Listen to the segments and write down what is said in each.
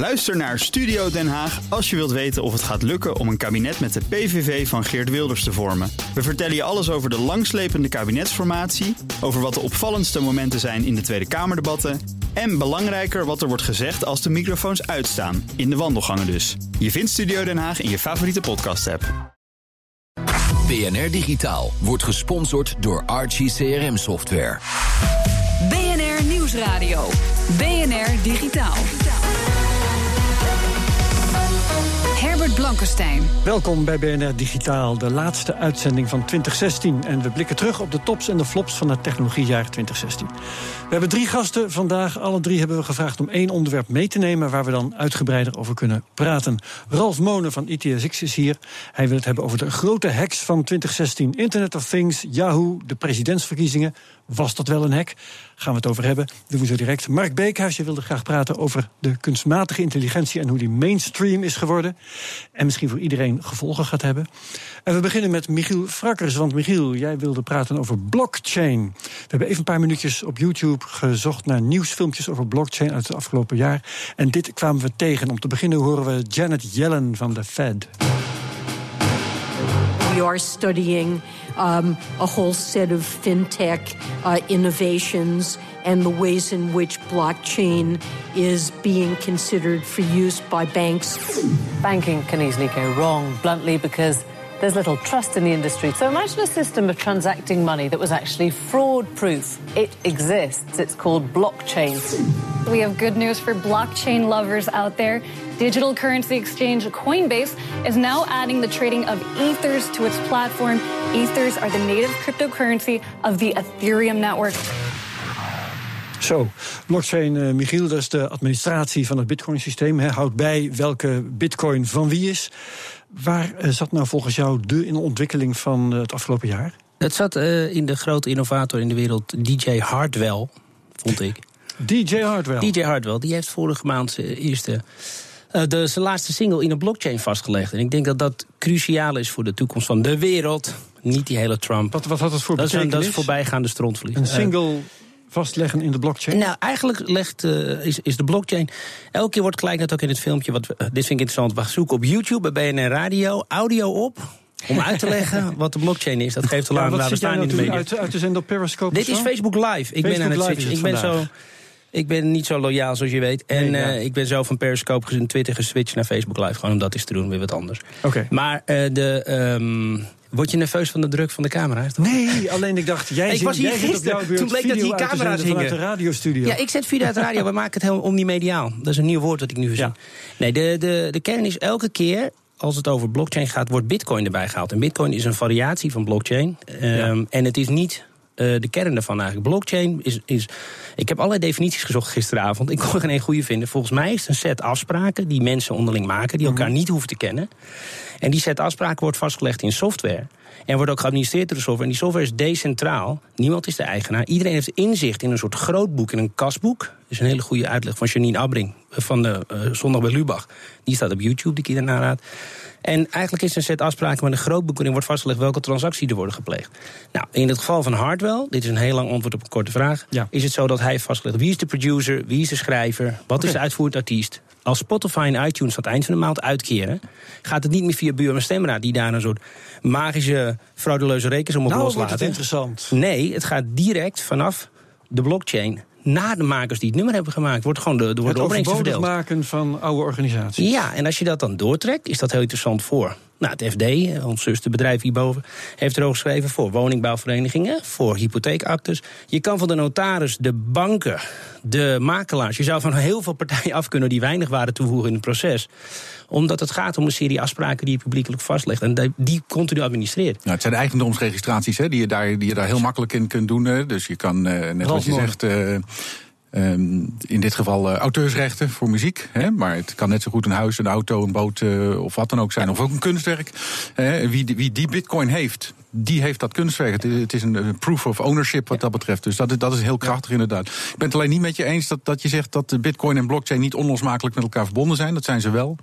Luister naar Studio Den Haag als je wilt weten of het gaat lukken om een kabinet met de PVV van Geert Wilders te vormen. We vertellen je alles over de langslepende kabinetsformatie, over wat de opvallendste momenten zijn in de Tweede Kamerdebatten en belangrijker wat er wordt gezegd als de microfoons uitstaan, in de wandelgangen dus. Je vindt Studio Den Haag in je favoriete podcast-app. BNR Digitaal wordt gesponsord door Archie CRM Software. BNR Nieuwsradio. BNR Digitaal. Herbert Blankenstein. Welkom bij BNR Digitaal, de laatste uitzending van 2016. En we blikken terug op de tops en de flops van het technologiejaar 2016. We hebben drie gasten vandaag. Alle drie hebben we gevraagd om één onderwerp mee te nemen... waar we dan uitgebreider over kunnen praten. Ralf Monen van ITSX is hier. Hij wil het hebben over de grote hacks van 2016. Internet of Things, Yahoo, de presidentsverkiezingen. Was dat wel een hack? Gaan we het over hebben. Doen we zo direct. Mark Beekhuis, je wilde graag praten over de kunstmatige intelligentie... en hoe die mainstream is geworden. En misschien voor iedereen gevolgen gaat hebben. En we beginnen met Michiel Frakkers. Want Michiel, jij wilde praten over blockchain. We hebben even een paar minuutjes op YouTube gezocht naar nieuwsfilmpjes over blockchain uit het afgelopen jaar. En dit kwamen we tegen. Om te beginnen horen we Janet Yellen van de Fed. We are studying um, a whole set of fintech uh, innovations and the ways in which blockchain is being considered for use by banks. Banking can easily go wrong, bluntly, because there's little trust in the industry. So imagine a system of transacting money that was actually fraud proof. It exists. It's called blockchain. We have good news for blockchain lovers out there. Digital currency exchange Coinbase is now adding the trading of ethers to its platform. Ethers are the native cryptocurrency of the Ethereum network. Zo, blockchain, uh, Michiel, dat is de administratie van het bitcoin-systeem. Houdt bij welke bitcoin van wie is. Waar uh, zat nou volgens jou de in ontwikkeling van uh, het afgelopen jaar? Het zat in de grote innovator in de wereld, DJ Hardwell, vond ik. DJ Hardwell? DJ Hardwell, die heeft vorige maand zijn eerste... de, zijn laatste single in een blockchain vastgelegd. En ik denk dat dat cruciaal is voor de toekomst van de wereld. Niet die hele Trump. Wat, wat had het voor dat betekenis? Is een, dat is voorbijgaande strontverlies. Een single vastleggen in de blockchain? Nou, eigenlijk legt, uh, is, is de blockchain... Elke keer wordt gelijk net ook in het filmpje... Wat, uh, dit vind ik interessant, we zoeken op YouTube, bij BNR Radio... audio op, om uit te leggen wat de blockchain is. Dat geeft te lang ja, laten staan in de media. Uit, uit te zenden op Periscope Dit is Facebook Live. Ik Facebook ben aan het switchen. Ik ben zo... Ik ben niet zo loyaal zoals je weet. En nee, ja. uh, ik ben zo van Periscope gezien Twitter geswitcht naar Facebook Live. Gewoon om dat eens te doen, weer wat anders. Okay. Maar uh, de... Um, Word je nerveus van de druk van de camera? Nee, alleen ik dacht, jij, ik zit, was hier jij zit op jouw beurt toen bleek dat hier camera's hingen. de radiostudio. Ja, ik zet video uit de radio. We maken het helemaal omnimediaal. Dat is een nieuw woord dat ik nu verzin. Ja. Nee, de, de, de kern is elke keer als het over blockchain gaat, wordt bitcoin erbij gehaald. En bitcoin is een variatie van blockchain. Um, ja. En het is niet uh, de kern daarvan eigenlijk. Blockchain is, is. Ik heb allerlei definities gezocht gisteravond. Ik kon geen één goede vinden. Volgens mij is het een set afspraken die mensen onderling maken, die elkaar -hmm. niet hoeven te kennen. En die set afspraken wordt vastgelegd in software. En wordt ook geadministreerd door de software. En die software is decentraal. Niemand is de eigenaar. Iedereen heeft inzicht in een soort grootboek, in een kasboek. Dat is een hele goede uitleg van Janine Abbring van de uh, Zondag bij Lubach. Die staat op YouTube, die ik iedereen aanraad. En eigenlijk is er een set afspraken met een grootboek waarin wordt vastgelegd welke transacties er worden gepleegd. Nou, in het geval van Hardwell, dit is een heel lang antwoord op een korte vraag, ja. is het zo dat hij heeft vastgelegd wie is de producer, wie is de schrijver, wat okay. is de uitvoerend artiest. Als Spotify en iTunes aan het eind van de maand uitkeren, gaat het niet meer via Buur en Stemraad die daar een soort magische, frauduleuze rekensom op nou, loslaten. Wordt het interessant. Nee, het gaat direct vanaf de blockchain na de makers die het nummer hebben gemaakt. Wordt gewoon de, de, het opbrengsten verdeeld. maken van oude organisaties. Ja, en als je dat dan doortrekt, is dat heel interessant voor. Nou, het FD, ons zusterbedrijf hierboven, heeft erover geschreven voor woningbouwverenigingen, voor hypotheekactes. Je kan van de notaris, de banken, de makelaars, je zou van heel veel partijen af kunnen die weinig waarde toevoegen in het proces omdat het gaat om een serie afspraken die je publiekelijk vastlegt. En die continu administreert. Nou, het zijn eigendomsregistraties hè, die, je daar, die je daar heel makkelijk in kunt doen. Hè. Dus je kan, uh, net wat je zegt. Uh, Um, in dit geval uh, auteursrechten voor muziek. Hè, maar het kan net zo goed een huis, een auto, een boot uh, of wat dan ook zijn. Of ook een kunstwerk. Wie, die, wie die bitcoin heeft, die heeft dat kunstwerk. Het is, het is een, proof of ownership wat dat betreft. Dus dat is, dat is heel krachtig inderdaad. Ik ben het alleen niet met je eens dat, dat je zegt dat de bitcoin en blockchain niet onlosmakelijk met elkaar verbonden zijn. Dat zijn ze wel.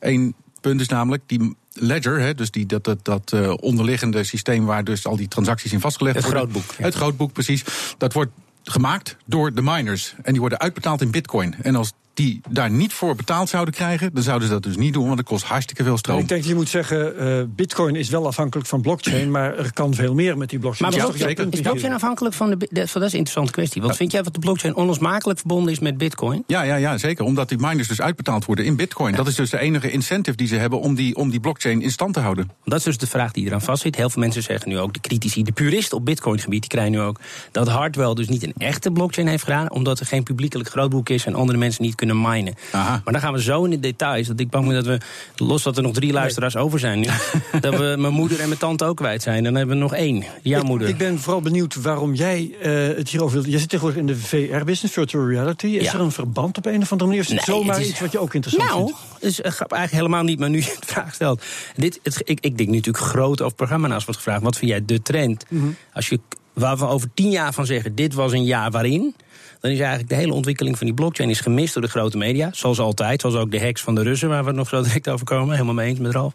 Eén punt is namelijk die ledger, hè, dus die, dat, dat, dat uh, onderliggende systeem waar dus al die transacties in vastgelegd het worden. Grootboek, ja. Het grootboek, precies. Dat wordt gemaakt door de miners. En die worden uitbetaald in bitcoin. En als die daar niet voor betaald zouden krijgen, dan zouden ze dat dus niet doen, want het kost hartstikke veel stroom. Ik denk dat je moet zeggen, uh, bitcoin is wel afhankelijk van blockchain, maar er kan veel meer met die blockchain. Maar dat is, is, is blockchain afhankelijk van de, de, dat is een interessante kwestie. Want vind jij dat de blockchain onlosmakelijk verbonden is met bitcoin? Ja, ja, ja, zeker. Omdat die miners dus uitbetaald worden in bitcoin. Dat is dus de enige incentive die ze hebben om die, om die blockchain in stand te houden. Dat is dus de vraag die eraan vastzit. Heel veel mensen zeggen nu ook, de critici, de puristen op bitcoin gebied, die krijgen nu ook dat Hardwell dus niet een echte blockchain heeft gedaan, omdat er geen publiekelijk grootboek is en andere mensen niet kunnen minen. Aha. Maar dan gaan we zo in de details. Dat ik bang ben dat we, los dat er nog drie luisteraars over zijn nu, dat we mijn moeder en mijn tante ook kwijt zijn. Dan hebben we nog één. Jouw moeder. Ik ben vooral benieuwd waarom jij uh, het hierover wilt. Je zit tegenwoordig in de VR-business, virtual reality. Is er een verband op een of andere manier? Of is het zomaar iets wat je ook interessant nou, vindt? Nou, is eigenlijk helemaal niet, maar nu je het vraag stelt. Dit, het, ik, ik denk nu natuurlijk groot over programma's wordt gevraagd. Wat vind jij de trend? Mm -hmm. Als je waar we over tien jaar van zeggen: dit was een jaar waarin. Dan is eigenlijk de hele ontwikkeling van die blockchain is gemist door de grote media. Zoals altijd, zoals ook de hacks van de Russen, waar we het nog zo direct over komen. Helemaal mee eens met Ralf.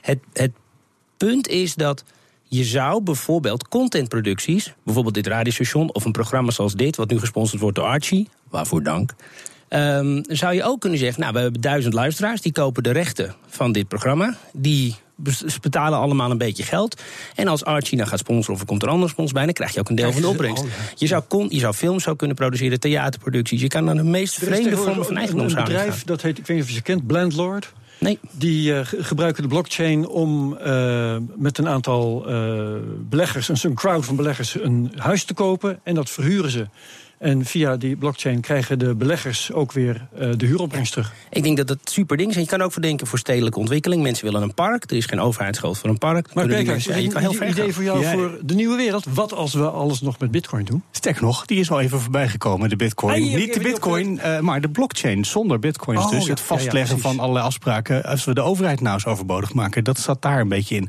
Het, het punt is dat je zou bijvoorbeeld contentproducties, bijvoorbeeld dit radiostation of een programma zoals dit, wat nu gesponsord wordt door Archie, waarvoor dank. Um, zou je ook kunnen zeggen, nou, we hebben duizend luisteraars, die kopen de rechten van dit programma. Die betalen allemaal een beetje geld. En als Archie nou gaat sponsoren of er komt er andere sponsor bij, dan krijg je ook een deel van de opbrengst. Je, zou kon, je zou films zou kunnen produceren, theaterproducties. Je kan naar de meest vreemde vormen van eigendom Een bedrijf, dat heet, ik weet niet of je kent, Blendlord. Nee. Die uh, gebruiken de blockchain om uh, met een aantal uh, beleggers, een crowd van beleggers, een huis te kopen. En dat verhuren ze. En via die blockchain krijgen de beleggers ook weer uh, de huuropbrengst terug. Ik denk dat dat super ding is. En je kan ook verdenken voor stedelijke ontwikkeling. Mensen willen een park. Er is geen overheidsschuld voor een park. Maar kijk, eens, een kan heel idee voor jou ja. voor de nieuwe wereld. Wat als we alles nog met bitcoin doen? Sterk nog, die is al even voorbij gekomen, de bitcoin. Ah, Niet de bitcoin, uh, maar de blockchain zonder bitcoins. Oh, dus ja, het vastleggen ja, van allerlei afspraken. Als we de overheid nou eens overbodig maken. Dat zat daar een beetje in.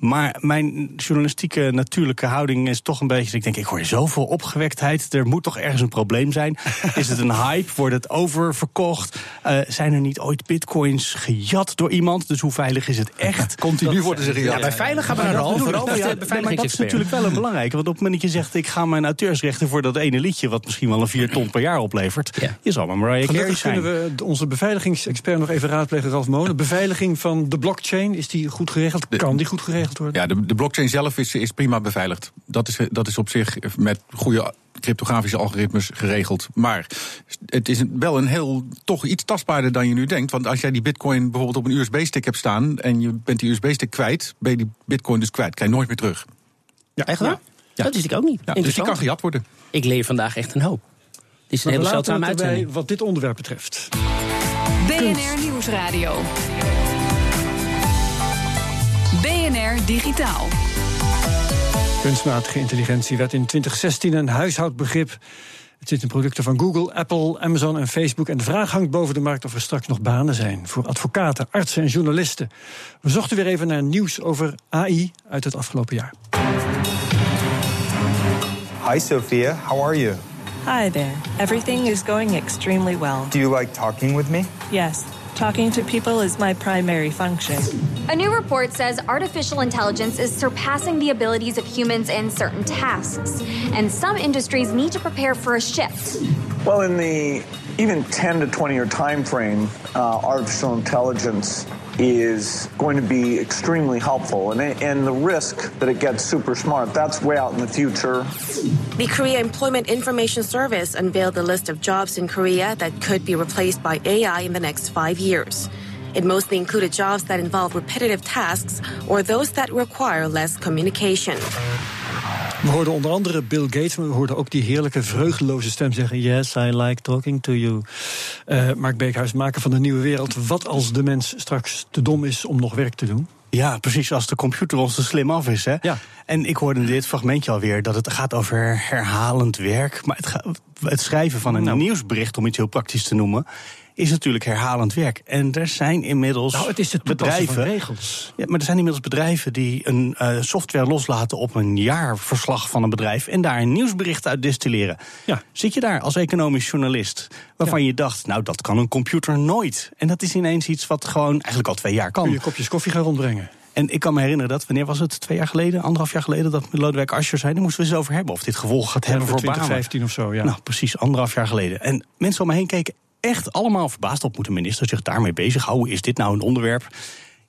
Maar mijn journalistieke natuurlijke houding is toch een beetje... dat ik denk, ik hoor zoveel opgewektheid. Er moet toch ergens een probleem zijn. is het een hype? Wordt het oververkocht? Uh, zijn er niet ooit bitcoins gejat door iemand? Dus hoe veilig is het echt? Continu dat, worden ze gejat. Ja, bij veilig gaan we naar Ralf. Ja, maar dat is natuurlijk wel een belangrijke. Want op het moment dat je zegt... ik ga mijn auteursrechten voor dat ene liedje... wat misschien wel een vier ton per jaar oplevert... Ja. je zal maar Mariah Carey zijn. kunnen we onze beveiligingsexpert nog even raadplegen, Ralf Molen. Beveiliging van de blockchain, is die goed geregeld? Kan die goed geregeld worden? Ja, de, de blockchain zelf is, is prima beveiligd. Dat is, dat is op zich met goede cryptografische algoritmes geregeld. Maar het is wel een heel, toch iets tastbaarder dan je nu denkt. Want als jij die bitcoin bijvoorbeeld op een USB-stick hebt staan... en je bent die USB-stick kwijt, ben je die bitcoin dus kwijt. Krijg je nooit meer terug. Ja, echt waar? Ja. Dat wist ik ook niet. Ja, dus die kan gejat worden. Ik leer vandaag echt een hoop. Dit is een hele zeldzame uitzending. Wat dit onderwerp betreft. BNR Nieuwsradio. BNR Digitaal. Kunstmatige intelligentie werd in 2016 een huishoudbegrip. Het zit in producten van Google, Apple, Amazon en Facebook. En de vraag hangt boven de markt of er straks nog banen zijn voor advocaten, artsen en journalisten. We zochten weer even naar nieuws over AI uit het afgelopen jaar. Hi Sophia, how are you? Hi there. Everything is going extremely well. Do you like talking with me? Yes. Talking to people is my primary function. A new report says artificial intelligence is surpassing the abilities of humans in certain tasks, and some industries need to prepare for a shift. Well, in the even 10 to 20 year time frame, uh, artificial intelligence is going to be extremely helpful. And, and the risk that it gets super smart, that's way out in the future. The Korea Employment Information Service unveiled a list of jobs in Korea that could be replaced by AI in the next five years. It mostly included jobs that involve repetitive tasks or those that require less communication. We hoorden onder andere Bill Gates, maar we hoorden ook die heerlijke vreugdeloze stem zeggen: Yes, I like talking to you. Uh, Mark Beekhuis, maken van de nieuwe wereld. Wat als de mens straks te dom is om nog werk te doen? Ja, precies als de computer ons te slim af is. Hè? Ja. En ik hoorde in dit fragmentje alweer dat het gaat over herhalend werk. Maar het, het schrijven van een nou. nieuwsbericht, om iets heel praktisch te noemen is natuurlijk herhalend werk. En er zijn inmiddels nou, het is het bedrijven. regels. Ja, maar er zijn inmiddels bedrijven die een uh, software loslaten op een jaarverslag van een bedrijf. en daar een nieuwsbericht uit distilleren. Ja. Zit je daar als economisch journalist waarvan ja. je dacht, nou dat kan een computer nooit. En dat is ineens iets wat gewoon eigenlijk al twee jaar kan. Kun je kopjes koffie gaan rondbrengen. En ik kan me herinneren dat, wanneer was het? Twee jaar geleden, anderhalf jaar geleden, dat Lodewijk Asscher zei: daar moesten we eens over hebben. Of dit gevolg gaat hebben voor 2015 of zo, ja. Nou, precies, anderhalf jaar geleden. En mensen om me heen keken echt allemaal verbaasd op. Moet een minister zich daarmee bezighouden? Is dit nou een onderwerp?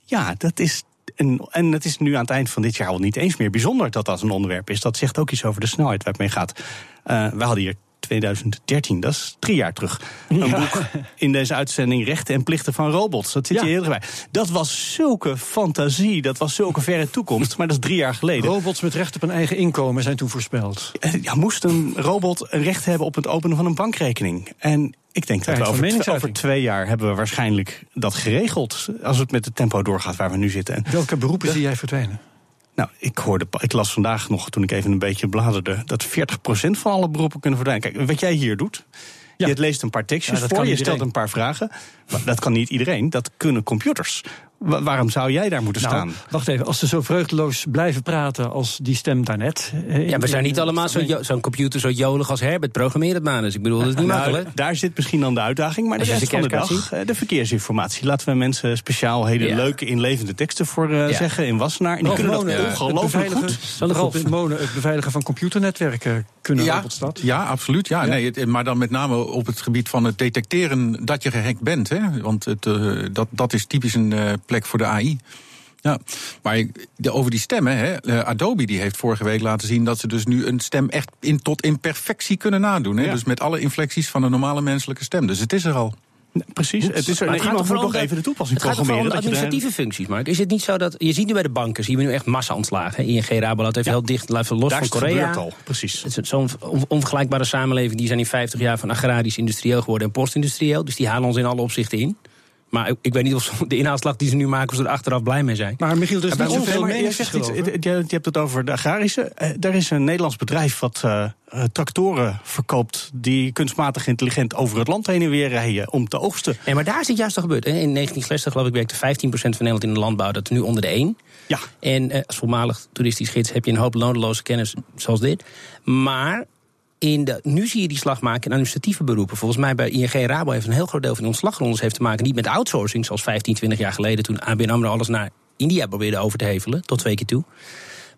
Ja, dat is en, en het is nu aan het eind van dit jaar al niet eens meer bijzonder dat dat een onderwerp is. Dat zegt ook iets over de snelheid waar het mee gaat. Uh, we hadden hier 2013, dat is drie jaar terug. Een boek in deze uitzending Rechten en Plichten van Robots. Dat zit ja. hier heel bij. Dat was zulke fantasie, dat was zulke verre toekomst. Maar dat is drie jaar geleden. Robots met recht op een eigen inkomen zijn toen voorspeld. Eh, ja, moest een robot een recht hebben op het openen van een bankrekening? En ik denk dat we over, over, twee jaar hebben we waarschijnlijk dat geregeld. Als het met het tempo doorgaat waar we nu zitten. En Welke beroepen zie jij verdwijnen? Nou, ik, hoorde, ik las vandaag nog, toen ik even een beetje bladerde, dat 40% van alle beroepen kunnen verdwijnen. Kijk, wat jij hier doet. Je leest een paar tekstjes voor, je stelt een paar vragen. Maar dat kan niet iedereen, dat kunnen computers waarom zou jij daar moeten nou, staan? Wacht even, als ze zo vreugdeloos blijven praten als die stem daarnet. Eh, ja, we zijn niet allemaal zo'n zo computer zo jolig als Herbert. Programmeer het maar Dus ik bedoel, dat is niet nou, makkelijk. Daar zit misschien dan de uitdaging. Maar de rest van de dag, eh, de verkeersinformatie. Laten we mensen speciaal hele leuke, inlevende teksten voor uh, zeggen in Wassenaar. En die kunnen dat ongelooflijk goed. Ralf Monen, het beveiligen van computernetwerken kunnen ja, op het stad. Ja, absoluut. Ja, Nee, maar dan met name op het gebied van het detecteren dat je gehackt bent. Hè? Want het, uh, dat, dat is typisch een plek voor de AI. Ja, maar over die stemmen, hè, eh, Adobe die heeft vorige week laten zien dat ze dus nu een stem echt in, tot in perfectie kunnen nadoen. Hè? Dus met alle inflecties van een normale menselijke stem. Dus het is er al. precies. Het is er, maar het iemand moet nog even de toepassing het programmeren. Het gaat om administratieve functies, Mark. Is het niet zo dat... Je ziet nu bij de banken, zien we nu echt massa-ontslagen. ING Rabolat heeft heel dicht, laten los van Korea. Het al, precies. Zo'n onvergelijkbare samenleving, die zijn in 50 jaar van agrarisch industrieel geworden en postindustrieel. Dus die halen ons in alle opzichten in. Maar ik weet niet of de inhaalslag die ze nu maken, of ze er achteraf blij mee zijn. Maar Michiel, dus niet zoveel meer. Je, hebt het over de agrarische. Er is een Nederlands bedrijf wat uh, tractoren verkoopt die kunstmatig intelligent over het land heen en weer rijden om te oogsten. Nee, maar daar is het juist al gebeurd. In 1960 geloof ik werkte 15% van Nederland in de landbouw. Dat is nu onder de 1. Ja. En uh, als voormalig toeristisch gids heb je een hoop nodeloze kennis zoals dit. Maar in de, nu zie je die slag maken in administratieve beroepen. Volgens mij bij ING Rabo heeft een heel groot deel van die ontslagrondes heeft te maken niet met outsourcing, zoals 15, 20 jaar geleden toen ABN AMRO alles naar India probeerde over te hevelen, tot twee keer toe.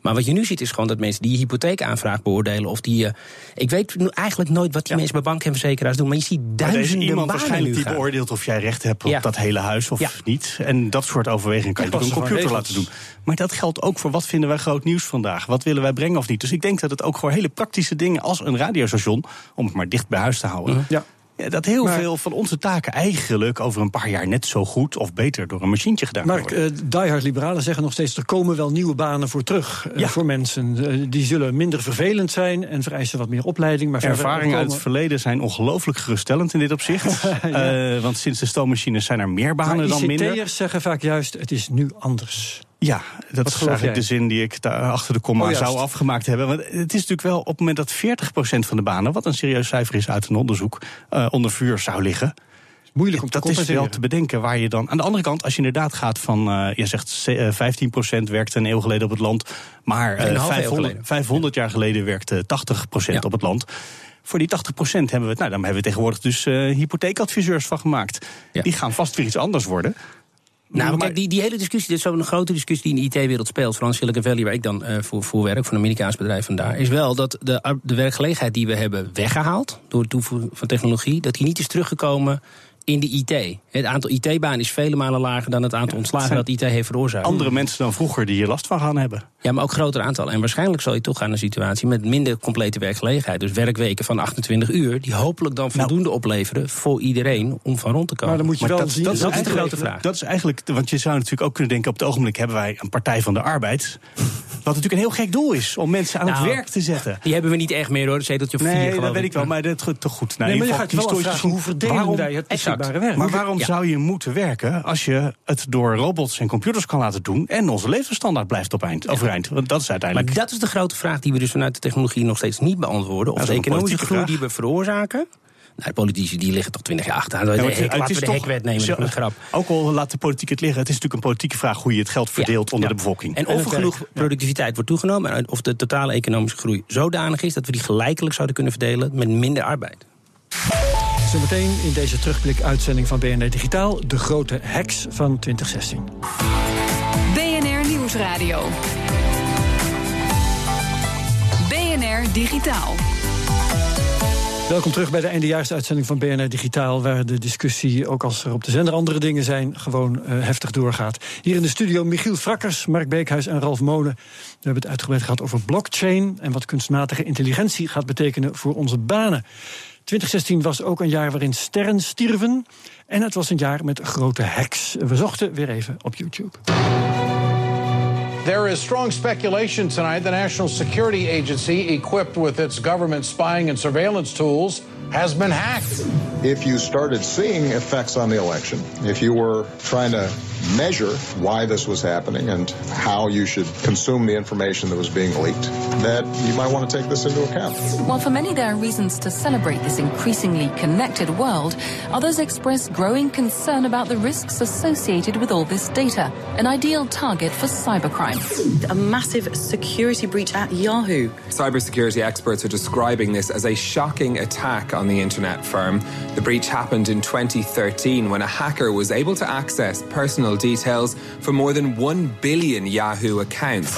Maar wat je nu ziet is gewoon dat mensen die je hypotheekaanvraag beoordelen... of die, uh, ik weet eigenlijk nooit wat die mensen bij banken en verzekeraars doen... maar je ziet duizenden maar iemand waarschijnlijk die beoordeelt of jij recht hebt op dat hele huis of niet. En dat soort overwegingen kan je door een computer laten doen. Maar dat geldt ook voor wat vinden wij groot nieuws vandaag? Wat willen wij brengen of niet? Dus ik denk dat het ook voor hele praktische dingen als een radiostation... om het maar dicht bij huis te houden... Ja ja, dat heel veel van onze taken eigenlijk over een paar jaar net zo goed of beter door een machientje gedaan Mark, worden. Uh, diehard liberalen zeggen nog steeds: er komen wel nieuwe banen voor terug. Uh, voor mensen. Uh, die zullen minder vervelend zijn en vereisen wat meer opleiding. Maar Ervaringen uit het verleden zijn ongelooflijk geruststellend in dit opzicht. ja. want sinds de stoommachines zijn er meer banen maar dan minder. ICT'ers zeggen vaak juist: het is nu anders. Ja, dat is eigenlijk de zin die ik daar achter de komma oh, zou afgemaakt hebben. Want het is natuurlijk wel op het moment dat 40% van de banen, wat een serieus cijfer is uit een onderzoek, uh, onder vuur zou liggen. Moeilijk om te dat is wel te bedenken waar je dan. Aan de andere kant, als je inderdaad gaat van. Uh, je zegt uh, 15% werkte een eeuw geleden op het land. Maar 500, 500, jaar geleden werkte 80% ja. op het land. Voor die 80% hebben we het. Nou, dan hebben we tegenwoordig dus hypotheekadviseurs van gemaakt. Ja. Die gaan vast weer iets anders worden. Nou, maar kijk, die, die hele discussie, dit is zo'n grote discussie die in de IT-wereld speelt, vooral in Silicon Valley, waar ik dan uh, voor, voor werk, voor een Amerikaans bedrijf vandaar, is wel dat de, de werkgelegenheid die we hebben weggehaald door het toevoegen van technologie, dat die niet is teruggekomen in de IT. Het aantal IT-banen is vele malen lager dan het aantal ontslagen dat IT heeft veroorzaakt. Andere mensen dan vroeger die hier last van gaan hebben. Ja, maar ook groter aantal. En waarschijnlijk zal je toch gaan naar een situatie met minder complete werkgelegenheid. Dus werkweken van 28 uur, die hopelijk dan voldoende nou, opleveren voor iedereen om van rond te komen. Maar dan moet je wel dat, zien. Dat, dat is de grote vraag. Dat is eigenlijk, want je zou natuurlijk ook kunnen denken, op het ogenblik hebben wij een Partij van de Arbeid. Wat natuurlijk een heel gek doel is om mensen aan nou, het werk te zetten. Die hebben we niet echt meer hoor, dat zeteltje of nee, vier, dat weet ik wel, maar dat toch goed. Nou, nee, maar je gaat wel afvragen, hoe verdelen wij het beschikbare werk? Maar waarom zou je moeten werken als je het door robots en computers kan laten doen en onze levensstandaard blijft op eind, overeind? Want dat is uiteindelijk. Maar dat is de grote vraag die we dus vanuit de technologie nog steeds niet beantwoorden. Of de economische groei die we veroorzaken. Nou, de politici die liggen toch twintig jaar achter. Ja, hek, laten we de hekwet nemen, dat is een grap. Ook al laat de politiek het liggen, het is natuurlijk een politieke vraag hoe je het geld verdeelt onder de bevolking. En of er genoeg productiviteit wordt toegenomen en of de totale economische groei zodanig is dat we die gelijkelijk zouden kunnen verdelen met minder arbeid. Zometeen in deze terugblik-uitzending van BNR Digitaal... de grote hacks van 2016. BNR Nieuwsradio. BNR Digitaal. Welkom terug bij de eindejaarsuitzending van BNR Digitaal... waar de discussie, ook als er op de zender andere dingen zijn... gewoon uh, heftig doorgaat. Hier in de studio Michiel Frakkers, Mark Beekhuis en Ralf Molen. We hebben het uitgebreid gehad over blockchain... en wat kunstmatige intelligentie gaat betekenen voor onze banen. 2016 was ook een jaar waarin sterren stierven... en het was een jaar met grote hacks. We zochten weer even op YouTube. There is strong speculation tonight the National Security Agency, equipped with its government spying and surveillance tools, has been hacked. If you started seeing effects on the election, if you were trying to measure why this was happening and how you should consume the information that was being leaked, that you might want to take this into account. While for many there are reasons to celebrate this increasingly connected world, others express growing concern about the risks associated with all this data, an ideal target for cybercrime. A massive security breach at Yahoo. Cybersecurity experts are describing this as a shocking attack on the internet firm. The breach happened in 2013 when a hacker was able to access personal details for more than 1 billion Yahoo accounts.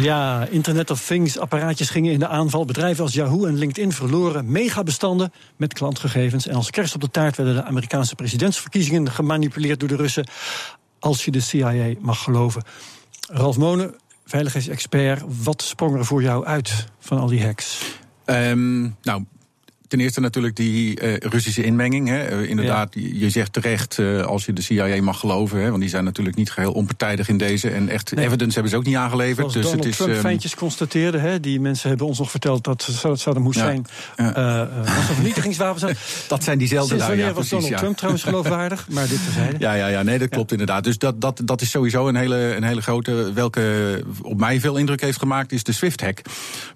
Ja, Internet of Things apparaatjes gingen in de aanval. Bedrijven als Yahoo en LinkedIn verloren megabestanden met klantgegevens. En als kerst op de taart werden de Amerikaanse presidentsverkiezingen gemanipuleerd door de Russen. Als je de CIA mag geloven. Ralf Monen, veiligheidsexpert. Wat sprong er voor jou uit van al die hacks? Um, nou, ten eerste natuurlijk die uh, Russische inmenging. Hè. Uh, inderdaad, ja. je zegt terecht, uh, als je de CIA mag geloven... Hè, want die zijn natuurlijk niet geheel onpartijdig in deze... en echt nee. evidence hebben ze ook niet aangeleverd. Zoals dus Donald het is, Trump um, feitjes constateerde... Hè, die mensen hebben ons nog verteld dat Saddam Hussein... Ja. was een vernietigingswapen zijn. dat zijn diezelfde wanneer ja, was Donald Trump trouwens geloofwaardig? Maar dit terzijde. Ja, ja, ja, nee, dat klopt inderdaad. Dus dat, dat, dat is sowieso een hele, een hele grote... welke op mij veel indruk heeft gemaakt, is de SWIFT-hack.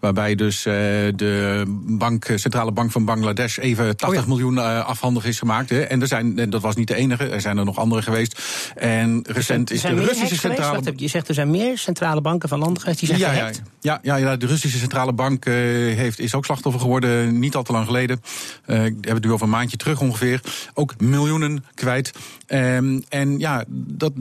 Waarbij dus de bank, centrale bank van Bangladesh... even 80 oh ja. miljoen uh, afhandig is gemaakt. Hè. En, er zijn, en dat was niet de enige, er zijn er nog andere geweest. En recent is de Russische centrale. Je zegt er zijn meer centrale banken van landen geweest die zijn ja, gehackt. Ja, ja, ja, de Russische centrale bank uh, heeft, is ook slachtoffer geworden, niet al te lang geleden. Uh, hebben het nu over een maandje terug ongeveer. Ook miljoenen kwijt. Um, en ja, dat,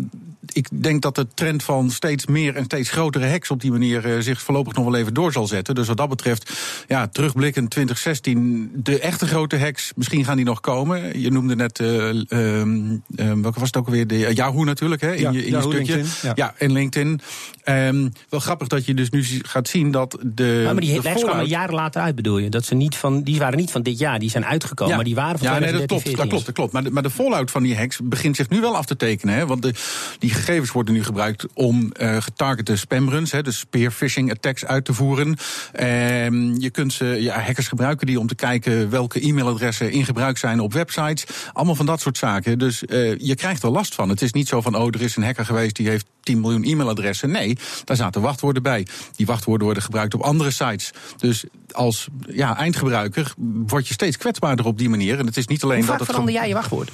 ik denk dat de trend van steeds meer en steeds grotere hacks op die manier uh, zich voorlopig nog wel even door zal zetten. Dus wat dat betreft, ja, terugblikkend 2016, de echte grote hacks, misschien gaan die nog komen. Je noemde net, uh, um, um, welke was het ook alweer? De, uh, Yahoo natuurlijk, hè, in ja, je, in Yahoo, je stukje. LinkedIn, ja. ja, en LinkedIn. Um, wel grappig dat je dus nu gaat zien dat de. Ja, maar die de hacks kwamen jaren later uit, bedoel je? Dat ze niet van, die waren niet van dit jaar, die zijn uitgekomen, ja. maar die waren van ja, 2013, nee, dat klopt, dat klopt, dat klopt. Maar de, maar de fallout van die hacks begint zich nu wel af te tekenen. Hè, want de, die gegevens worden nu gebruikt om uh, getargete spamruns, hè, dus spear phishing attacks uit te voeren. Um, je kunt ze, ja, hackers gebruiken die om te kijken welke e-mailadressen in gebruik zijn op websites. Allemaal van dat soort zaken. Dus uh, je krijgt er last van. Het is niet zo van, oh, er is een hacker geweest die heeft 10 miljoen e-mailadressen. Nee, daar zaten wachtwoorden bij. Die wachtwoorden worden gebruikt op andere sites. Dus als ja, eindgebruiker word je steeds kwetsbaarder op die manier. En het is niet alleen Hoe dat vaak het. verander jij je wachtwoord?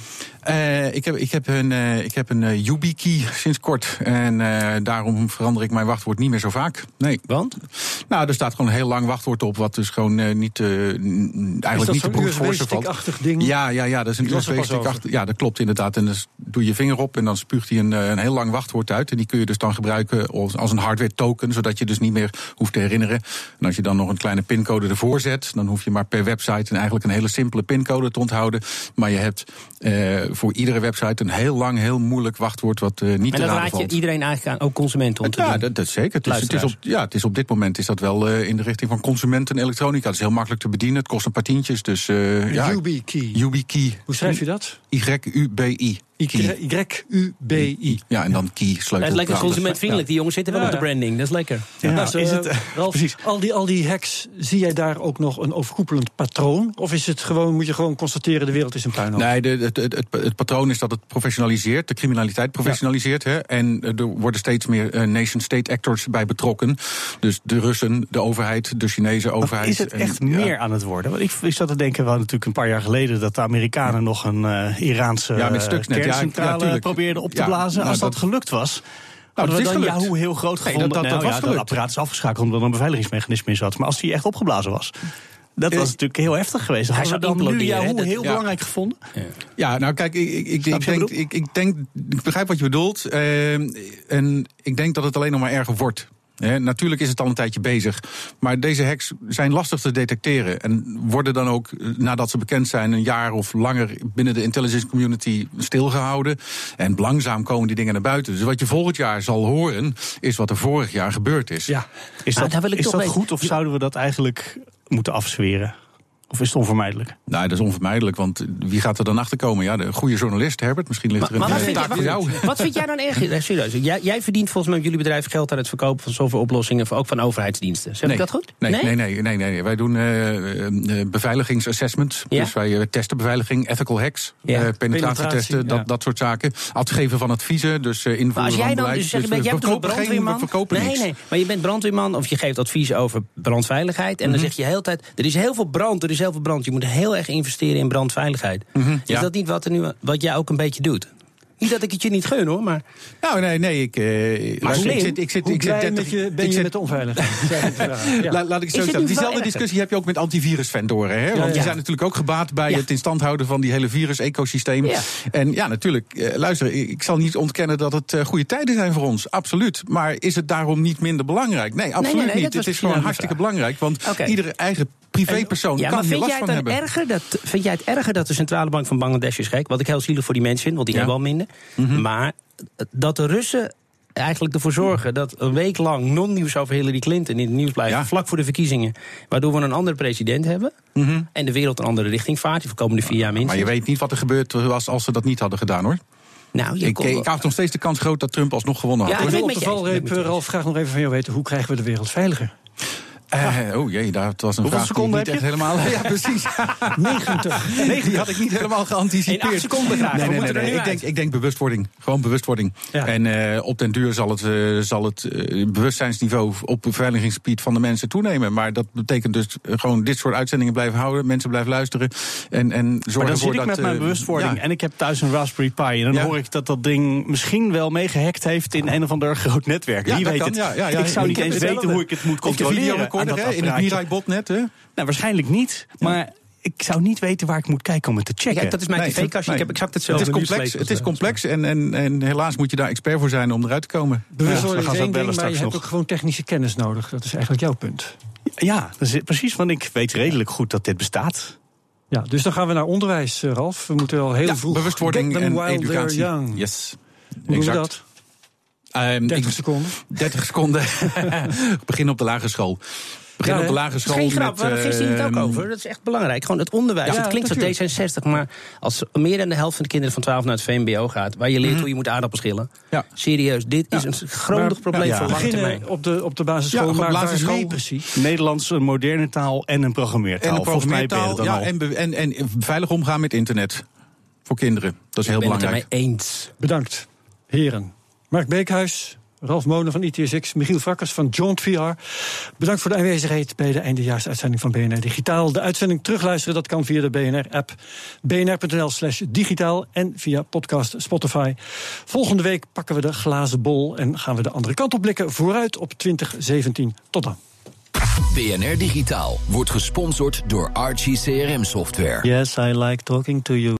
Uh, ik, heb, ik heb een, uh, ik heb een uh, YubiKey sinds kort. En uh, daarom verander ik mijn wachtwoord niet meer zo vaak. Nee. Want? Nou, er staat gewoon een heel lang wachtwoord op. Wat dus gewoon uh, niet, uh, eigenlijk niet te force valt. ding? Ja, ja, ja, dat is een USB-stick achter. Ja, dat klopt inderdaad. En dan doe je je vinger op en dan spuugt hij een, een heel lang wachtwoord uit. En die kun je dus dan gebruiken als, als een hardware token. Zodat je dus niet meer hoeft te herinneren. En als je dan nog een kleine pincode ervoor zet. Dan hoef je maar per website en eigenlijk een hele simpele pincode te onthouden. Maar je hebt uh, voor iedere website een heel lang, heel moeilijk wachtwoord wat uh, niet en te raden raad je valt. iedereen eigenlijk aan, ook consumenten om te ja, doen? dat, dat zeker. Het is, het is op, ja, het is op dit moment is dat wel uh, in de richting van consumenten en elektronica. Het is heel makkelijk te bedienen. Het kost een paar tientjes. Dus, uh, ja, YubiKey. YubiKey. Hoe schrijf je dat? Y-U-B-I. Y-U-B-I. Ja, en dan key sleutel. Is lekker consumentvriendelijk. Die jongens zitten wel Ja, op de branding. Dat is lekker. Ja, Ja, dus, is eh, het, eh, Ralf, precies. al, die, al die hacks, zie jij daar ook nog een overkoepelend patroon? Of is het gewoon, moet je gewoon constateren, de wereld is een puinhoop? Nee, de, het, het, het, het patroon is dat het professionaliseert, de criminaliteit professionaliseert. Hè, en er worden steeds meer uh, nation-state actors bij betrokken. Dus de Russen, de overheid, de Chinese overheid. Is het echt meer aan het worden? Want ik, ik zat te denken, wel natuurlijk een paar jaar geleden... dat de Amerikanen nog een uh, Iraanse ja, met kerncentrale ja, ja, probeerden op te ja, blazen. nou, Als dat, dat gelukt was... Nou, dat is dan gelukt. Yahoo heel groot Nee, gevonden? dat- dat- nou, dat was ja, gelukt. apparaat is afgeschakeld omdat er een beveiligingsmechanisme in zat. Maar als die echt opgeblazen was... Dat was natuurlijk heel heftig geweest. Hij zou dan nu? Yahoo Dat- heel ja. belangrijk gevonden? Ja, nou kijk, ik, ik, denk, ik ik, denk, ik begrijp wat je bedoelt. eh, en ik denk dat het alleen nog maar erger wordt. Natuurlijk is het al een tijdje bezig. Maar deze hacks zijn lastig te detecteren. En worden dan ook, eh, nadat ze bekend zijn, een jaar of langer binnen de intelligence community stilgehouden. En langzaam komen die dingen naar buiten. Dus wat je volgend jaar zal horen, is wat er vorig jaar gebeurd is. Ja, is dat, is dat goed of zouden we dat eigenlijk moeten afzweren? Of is het onvermijdelijk? Nou, dat is onvermijdelijk, want wie gaat er dan achter komen? Ja, de goede journalist, Herbert, misschien ligt er een maar wat taak voor jou. Wat vind jij dan erg? Serieus, jij, jij, verdient volgens mij met jullie bedrijf geld aan het verkopen van zoveel oplossingen, ook van overheidsdiensten. Zeg nee. ik dat goed? Nee, nee, nee, nee. nee, Wij doen uh, beveiligingsassessment. Ja? Dus wij testen beveiliging, ethical hacks, ja. uh, penetratietesten, ja. dat, dat soort zaken. Adgeven van adviezen, dus uh, invoeren als jij van dan, beleid. Dus zeg, dus jij bent brandweerman? verkopen nee, nee, maar je bent brandweerman of je geeft advies over brandveiligheid. En dan zeg je heel tijd, er is heel veel brand, er is brand. Je moet heel erg investeren in brandveiligheid. Is dat niet wat, er nu, wat jij ook een beetje doet? Niet dat ik het je niet gun hoor, maar. Nou, nee, nee. Ik, uh, maar ik zit, ik zit, ik zit 30, je, ben je met de onveiligheid? ja. Laat ik zo zeggen. Diezelfde discussie heb je ook met antivirusvendoren. Hè? Want die zijn natuurlijk ook gebaat bij het in stand houden van die hele virus-ecosysteem. En ja, natuurlijk, uh, luister, ik zal niet ontkennen dat het uh, goede tijden zijn voor ons. Absoluut. Maar is het daarom niet minder belangrijk? Nee, absoluut nee, nee, nee, niet. Het is gewoon hartstikke belangrijk. Want okay. iedere eigen privépersoon ja, kan maar vind jij het dan erger dat, vind jij het erger dat de Centrale Bank van Bangladesh is gek? Wat ik heel zielig voor die mensen vind, want die hebben wel minder. Mhm. Maar dat de Russen eigenlijk ervoor zorgen dat een week lang non-nieuws over Hillary Clinton in het nieuws blijft, vlak voor de verkiezingen, waardoor we een andere president hebben mhm. en de wereld een andere richting vaart, die voor komende vier jaar minstens. Maar je weet niet wat er gebeurd was als ze dat niet hadden gedaan hoor. Nou, ik, ik had nog steeds de kans groot dat Trump alsnog gewonnen had. Ja, ik wil op de valreep, Ralf, graag nog even van jou weten... hoe krijgen we de wereld veiliger? Uh, oh jee, dat was een Hoeveel vraag seconden heb je? echt helemaal... Ja, precies. 90. Nee, die had ik niet helemaal geanticipeerd. In seconden graag. Nee, nee, nee, ik, denk, ik denk bewustwording. Gewoon bewustwording. Ja. En uh, op den duur zal het, uh, zal het bewustzijnsniveau op beveiligingsgebied van de mensen toenemen. Maar dat betekent dus gewoon dit soort uitzendingen blijven houden. Mensen blijven luisteren. En, en zorgen maar dan zit ik dat... met mijn bewustwording ja. en ik heb thuis een Raspberry Pi. En dan Ja. hoor ik dat dat ding misschien wel meegehackt heeft in een of ander groot netwerk. Wie weet kan, het. ja, ja, ja. Ik zou niet eens weten hoe ik het moet controleren. Hè, in het. Mirai-botnet, hè? Nou, waarschijnlijk niet. Maar ik zou niet weten waar ik moet kijken om het te checken. Ja, dat is mijn Nee, tv-kastje. nee. Ik heb exact Het is complex, het is complex en, en, en helaas moet je daar expert voor zijn om eruit te komen. Bewustwording Ja, is één zo ding, bellen maar je hebt ook gewoon technische kennis nodig. Dat is eigenlijk jouw punt. Ja, dat is precies, want ik weet redelijk goed dat dit bestaat. Ja, dus dan gaan we naar onderwijs, eh, Ralf. We moeten al heel Ja, vroeg... bewustwording Get them en while they're educatie. young. Yes. Hoe doen we Exact. dat? Ehm, 30 ik- seconden. 30 seconden. Begin op de lagere school. Begin Ja, op de lagere school. geen grap, we hadden gisteren het ook ehm, over. Dat is echt belangrijk. Gewoon het onderwijs. Ja, het klinkt natuurlijk. zo D66, maar als meer dan de helft van de kinderen van 12 naar het VMBO gaat, waar je leert hoe je moet aardappels schillen. Ja. Serieus, dit is een grondig Maar- probleem ja. voor lange termijn. Op de, op de basisschool, Ja, op maar basisschool. precies? Nederlands, een moderne taal en een programmeertaal. En een Volgens mij ben je programmeertaal. dat dan Ja, al. en, en, en veilig omgaan met internet. Voor kinderen. Dat is heel Ik ben het belangrijk. ermee eens. Bedankt, heren. Mark Beekhuis, Ralf Monen van ITSX, Michiel Vakkers van Jaunt VR. Bedankt voor de aanwezigheid bij de eindejaarsuitzending van BNR Digitaal. De uitzending terugluisteren, dat kan via de BNR-app. bnr.nl slash digitaal en via podcast Spotify. Volgende week pakken we de glazen bol en gaan we de andere kant op blikken. Vooruit op 2017. Tot dan. BNR Digitaal wordt gesponsord door Archie CRM Software. Yes, I like talking to you.